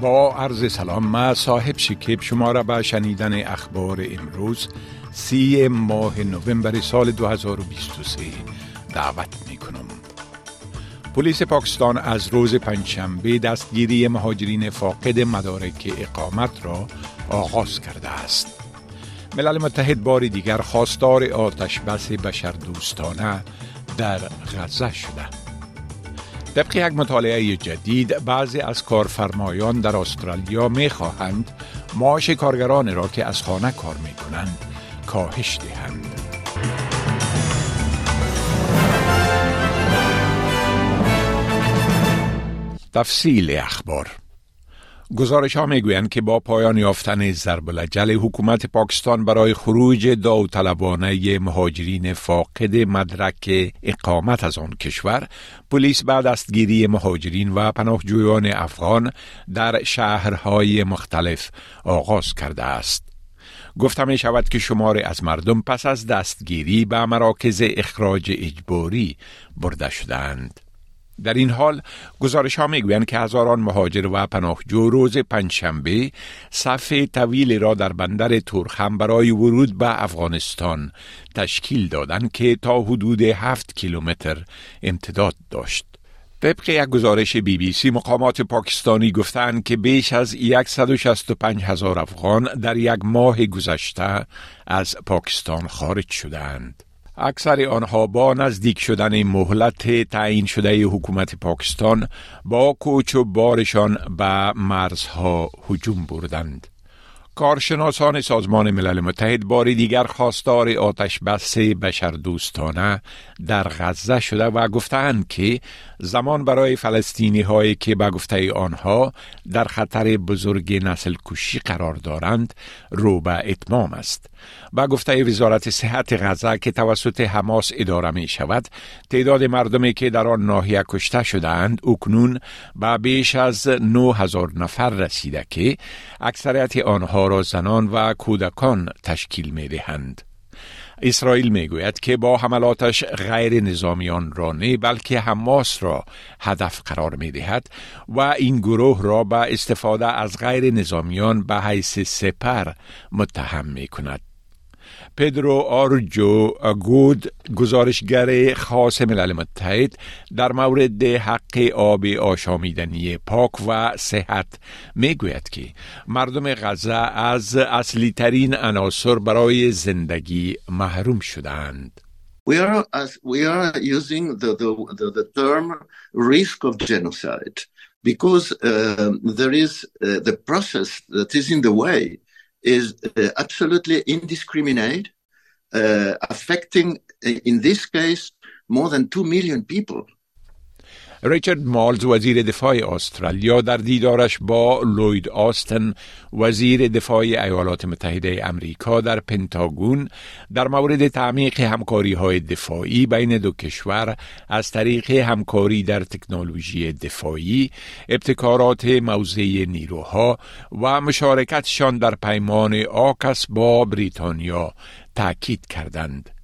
با عرض سلام ما صاحب شکیب شما را به شنیدن اخبار امروز سی ماه نوامبر سال 2023 دعوت می کنم. پلیس پاکستان از روز پنجشنبه دستگیری مهاجرین فاقد مدارک اقامت را آغاز کرده است. ملل متحد بار دیگر خواستار آتش بس بشر دوستانه در غزه شده. طبق یک مطالعه جدید بعضی از کارفرمایان در استرالیا می خواهند معاش کارگران را که از خانه کار می کنند کاهش دهند. تفصیل اخبار گزارش ها می‌گویند که با پایان یافتن ضرب الجل حکومت پاکستان برای خروج داوطلبانه مهاجرین فاقد مدرک اقامت از آن کشور پلیس بعد دستگیری مهاجرین و پناهجویان افغان در شهرهای مختلف آغاز کرده است گفته می شود که شمار از مردم پس از دستگیری به مراکز اخراج اجباری برده شدند. در این حال گزارش ها می‌گویند که هزاران مهاجر و پناهجو روز پنجشنبه صف طویلی را در بندر ترخم برای ورود به افغانستان تشکیل دادند که تا حدود هفت کیلومتر امتداد داشت. طبق یک گزارش بی بی سی مقامات پاکستانی گفتند که بیش از 165 هزار افغان در یک ماه گذشته از پاکستان خارج شدند. اکثر آنها با نزدیک شدن مهلت تعیین شده حکومت پاکستان با کوچ و بارشان به مرزها هجوم بردند. کارشناسان سازمان ملل متحد بار دیگر خواستار آتش بس بشر دوستانه در غزه شده و گفتند که زمان برای فلسطینی هایی که به گفته آنها در خطر بزرگ نسل کشی قرار دارند رو به اتمام است. با گفته وزارت صحت غزه که توسط حماس اداره می شود تعداد مردمی که در آن ناحیه کشته شدهاند اکنون به بیش از 9000 نفر رسیده که اکثریت آنها را زنان و کودکان تشکیل می دهند. اسرائیل می‌گوید که با حملاتش غیر نظامیان را نه بلکه حماس را هدف قرار می دهد و این گروه را به استفاده از غیر نظامیان به حیث سپر متهم می کند. پدرو آرجو گود گزارشگر خاص ملل متحد در مورد حق آب آشامیدنی پاک و صحت می‌گوید که مردم غزه از اصلی ترین عناصر برای زندگی محروم شدند. We are, as we are using the, the, the, the term risk of genocide because uh, there is uh, the process that is in the way is uh, absolutely indiscriminate, uh, affecting, in this case, more than 2 million people. ریچارد مالز وزیر دفاع استرالیا در دیدارش با لوید آستن وزیر دفاع ایالات متحده امریکا در پنتاگون در مورد تعمیق همکاری های دفاعی بین دو کشور از طریق همکاری در تکنولوژی دفاعی ابتکارات موضع نیروها و مشارکتشان در پیمان آکس با بریتانیا تاکید کردند.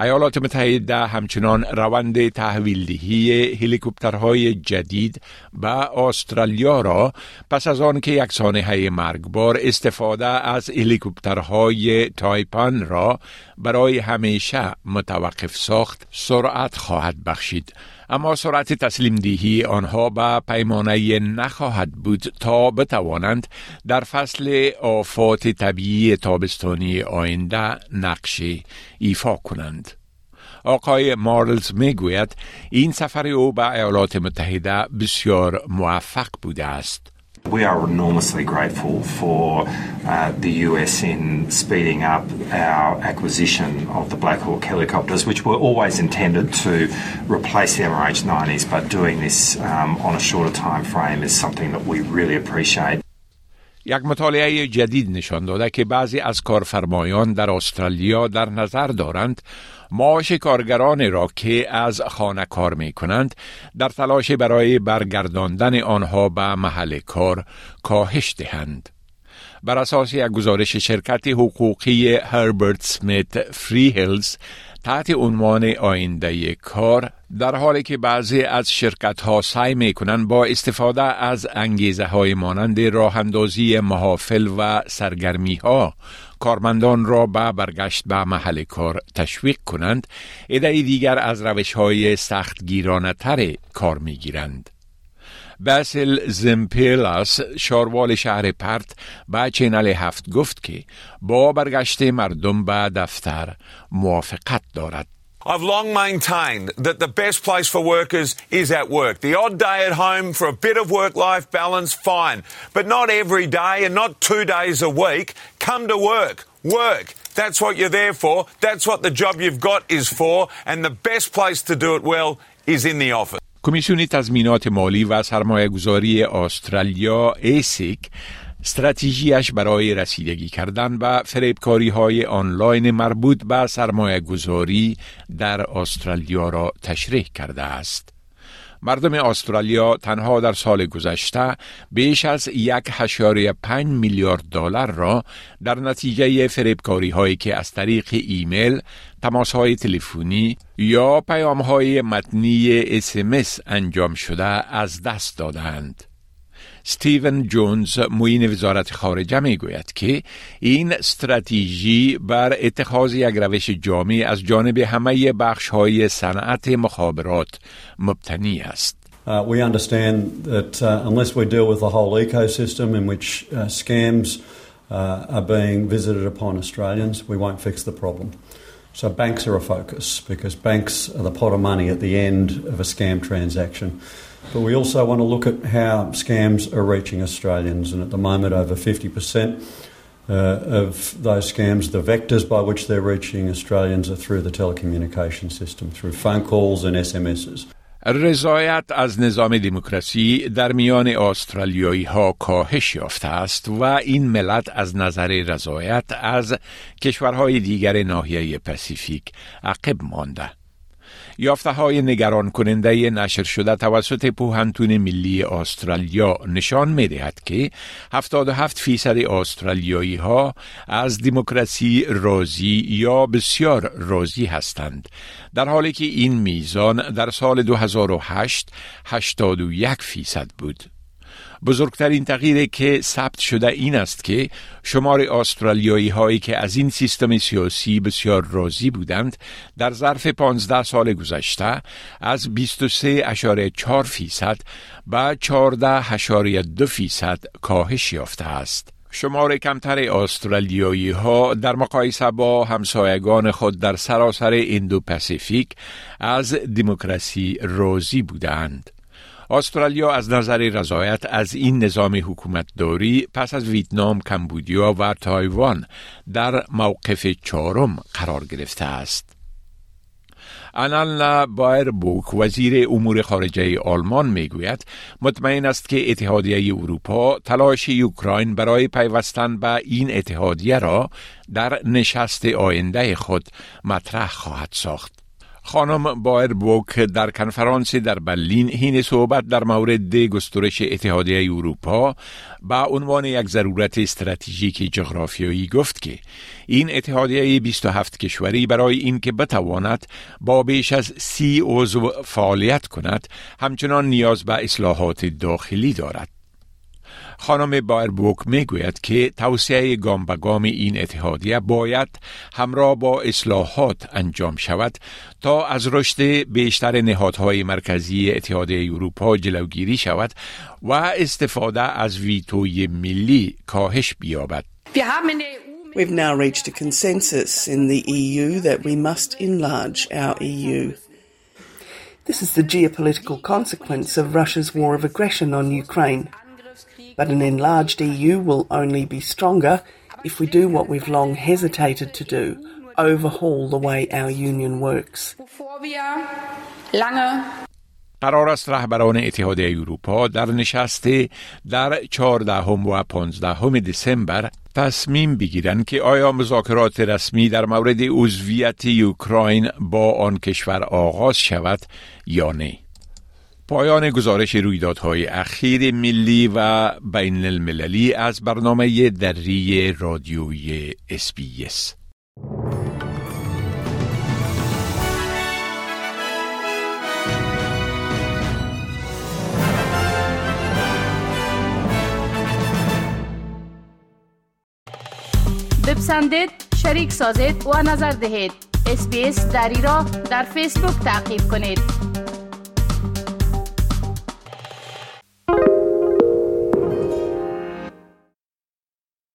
ایالات متحده همچنان روند تحویلدهی هلیکوپترهای جدید به استرالیا را پس از آن که یک سانحه مرگبار استفاده از هلیکوپترهای تایپان را برای همیشه متوقف ساخت سرعت خواهد بخشید. اما سرعت تسلیم دیهی آنها به پیمانه نخواهد بود تا بتوانند در فصل آفات طبیعی تابستانی آینده نقش ایفا کنند. آقای مارلز می‌گوید این سفر او به ایالات متحده بسیار موفق بوده است. We are enormously grateful for uh, the US in speeding up our acquisition of the Black Hawk helicopters, which were always intended to replace the MH90s, but doing this um, on a shorter time frame is something that we really appreciate. یک مطالعه جدید نشان داده که بعضی از کارفرمایان در استرالیا در نظر دارند معاش کارگران را که از خانه کار می کنند در تلاش برای برگرداندن آنها به محل کار کاهش دهند. بر اساس یک گزارش شرکت حقوقی هربرت سمیت فری هیلز تحت عنوان آینده کار در حالی که بعضی از شرکت ها سعی می کنند با استفاده از انگیزه های مانند راه اندازی محافل و سرگرمی ها کارمندان را به برگشت به محل کار تشویق کنند ایده دیگر از روش های سخت گیرانه تر کار می گیرند. باسل زمپیلاس شاروال شهر پرت به چینل هفت گفت که با برگشت مردم به دفتر موافقت دارد. I've long maintained that the best place for workers is at work. The odd day at home for a bit of work life balance, fine. But not every day and not two days a week. Come to work. Work. That's what you're there for. That's what the job you've got is for. And the best place to do it well is in the office. کمیسیون تضمینات مالی و سرمایه گذاری استرالیا ASIC استراتژیش برای رسیدگی کردن به فریبکاری های آنلاین مربوط به سرمایه گذاری در استرالیا را تشریح کرده است. مردم استرالیا تنها در سال گذشته بیش از یک هشاری پنج میلیارد دلار را در نتیجه فریبکاری هایی که از طریق ایمیل، تماس های تلفنی یا پیام های متنی اسمس انجام شده از دست دادند. ستیون جونز موین وزارت خارجه می گوید که این استراتژی بر اتخاذ یک روش جامع از جانب همه بخش های صنعت مخابرات مبتنی است. Uh, we understand that uh, unless we deal with the whole ecosystem in which uh, scams uh, are being visited upon Australians, we won't fix the problem. So banks are a focus because banks are the pot of money at the end of a scam transaction. But we also want to look at how scams are reaching Australians, and at the moment, over 50% uh, of those scams, the vectors by which they're reaching Australians are through the telecommunication system, through phone calls and SMSs. رضایت از نظام دموکراسی در میان استرالیایی ها کاهش یافته است و این ملت از نظر رضایت از کشورهای دیگر ناحیه پسیفیک عقب مانده. یافته های نگران کننده نشر شده توسط پوهنتون ملی استرالیا نشان می دهد که 77 فیصد استرالیایی ها از دموکراسی راضی یا بسیار راضی هستند. در حالی که این میزان در سال 2008 81 فیصد بود. بزرگترین تغییری که ثبت شده این است که شمار استرالیایی هایی که از این سیستم سیاسی بسیار راضی بودند در ظرف 15 سال گذشته از 23.4 فیصد به 14.2 فیصد کاهش یافته است. شمار کمتر استرالیایی ها در مقایسه با همسایگان خود در سراسر اندو پسیفیک از دموکراسی راضی بودند. استرالیا از نظر رضایت از این نظام حکومتداری پس از ویتنام، کمبودیا و تایوان در موقف چهارم قرار گرفته است. انالنا بوک وزیر امور خارجه آلمان می‌گوید مطمئن است که اتحادیه اروپا تلاش اوکراین برای پیوستن به این اتحادیه را در نشست آینده خود مطرح خواهد ساخت. خانم بایر بوک در کنفرانسی در برلین حین صحبت در مورد گسترش اتحادیه اروپا با عنوان یک ضرورت استراتژیک جغرافیایی گفت که این اتحادیه 27 کشوری برای اینکه بتواند با بیش از سی عضو فعالیت کند همچنان نیاز به اصلاحات داخلی دارد. خانم بایربوک می‌گوید که توسعه گام به گام این اتحادیه باید همراه با اصلاحات انجام شود تا از رشد بیشتر نهادهای مرکزی اتحادیه اروپا جلوگیری شود و استفاده از ویتوی ملی کاهش بیابد. We've now reached a consensus in the EU that we must enlarge our EU. This is the geopolitical consequence of Russia's war of aggression on Ukraine. But an enlarged EU will only be stronger if we do what we've long hesitated to do overhaul the way our union works. قرار است رهبران اتحادیه اروپا در نشست در 14 و 15 دسامبر تصمیم بگیرند که آیا مذاکرات رسمی در مورد عضویت اوکراین با آن کشور آغاز شود یا نه. پایان گزارش رویدادهای اخیر ملی و بین المللی از برنامه دری رادیوی اسپیس. بپسندید شریک سازید و نظر دهید اسپیس دری را در فیسبوک تعقیب کنید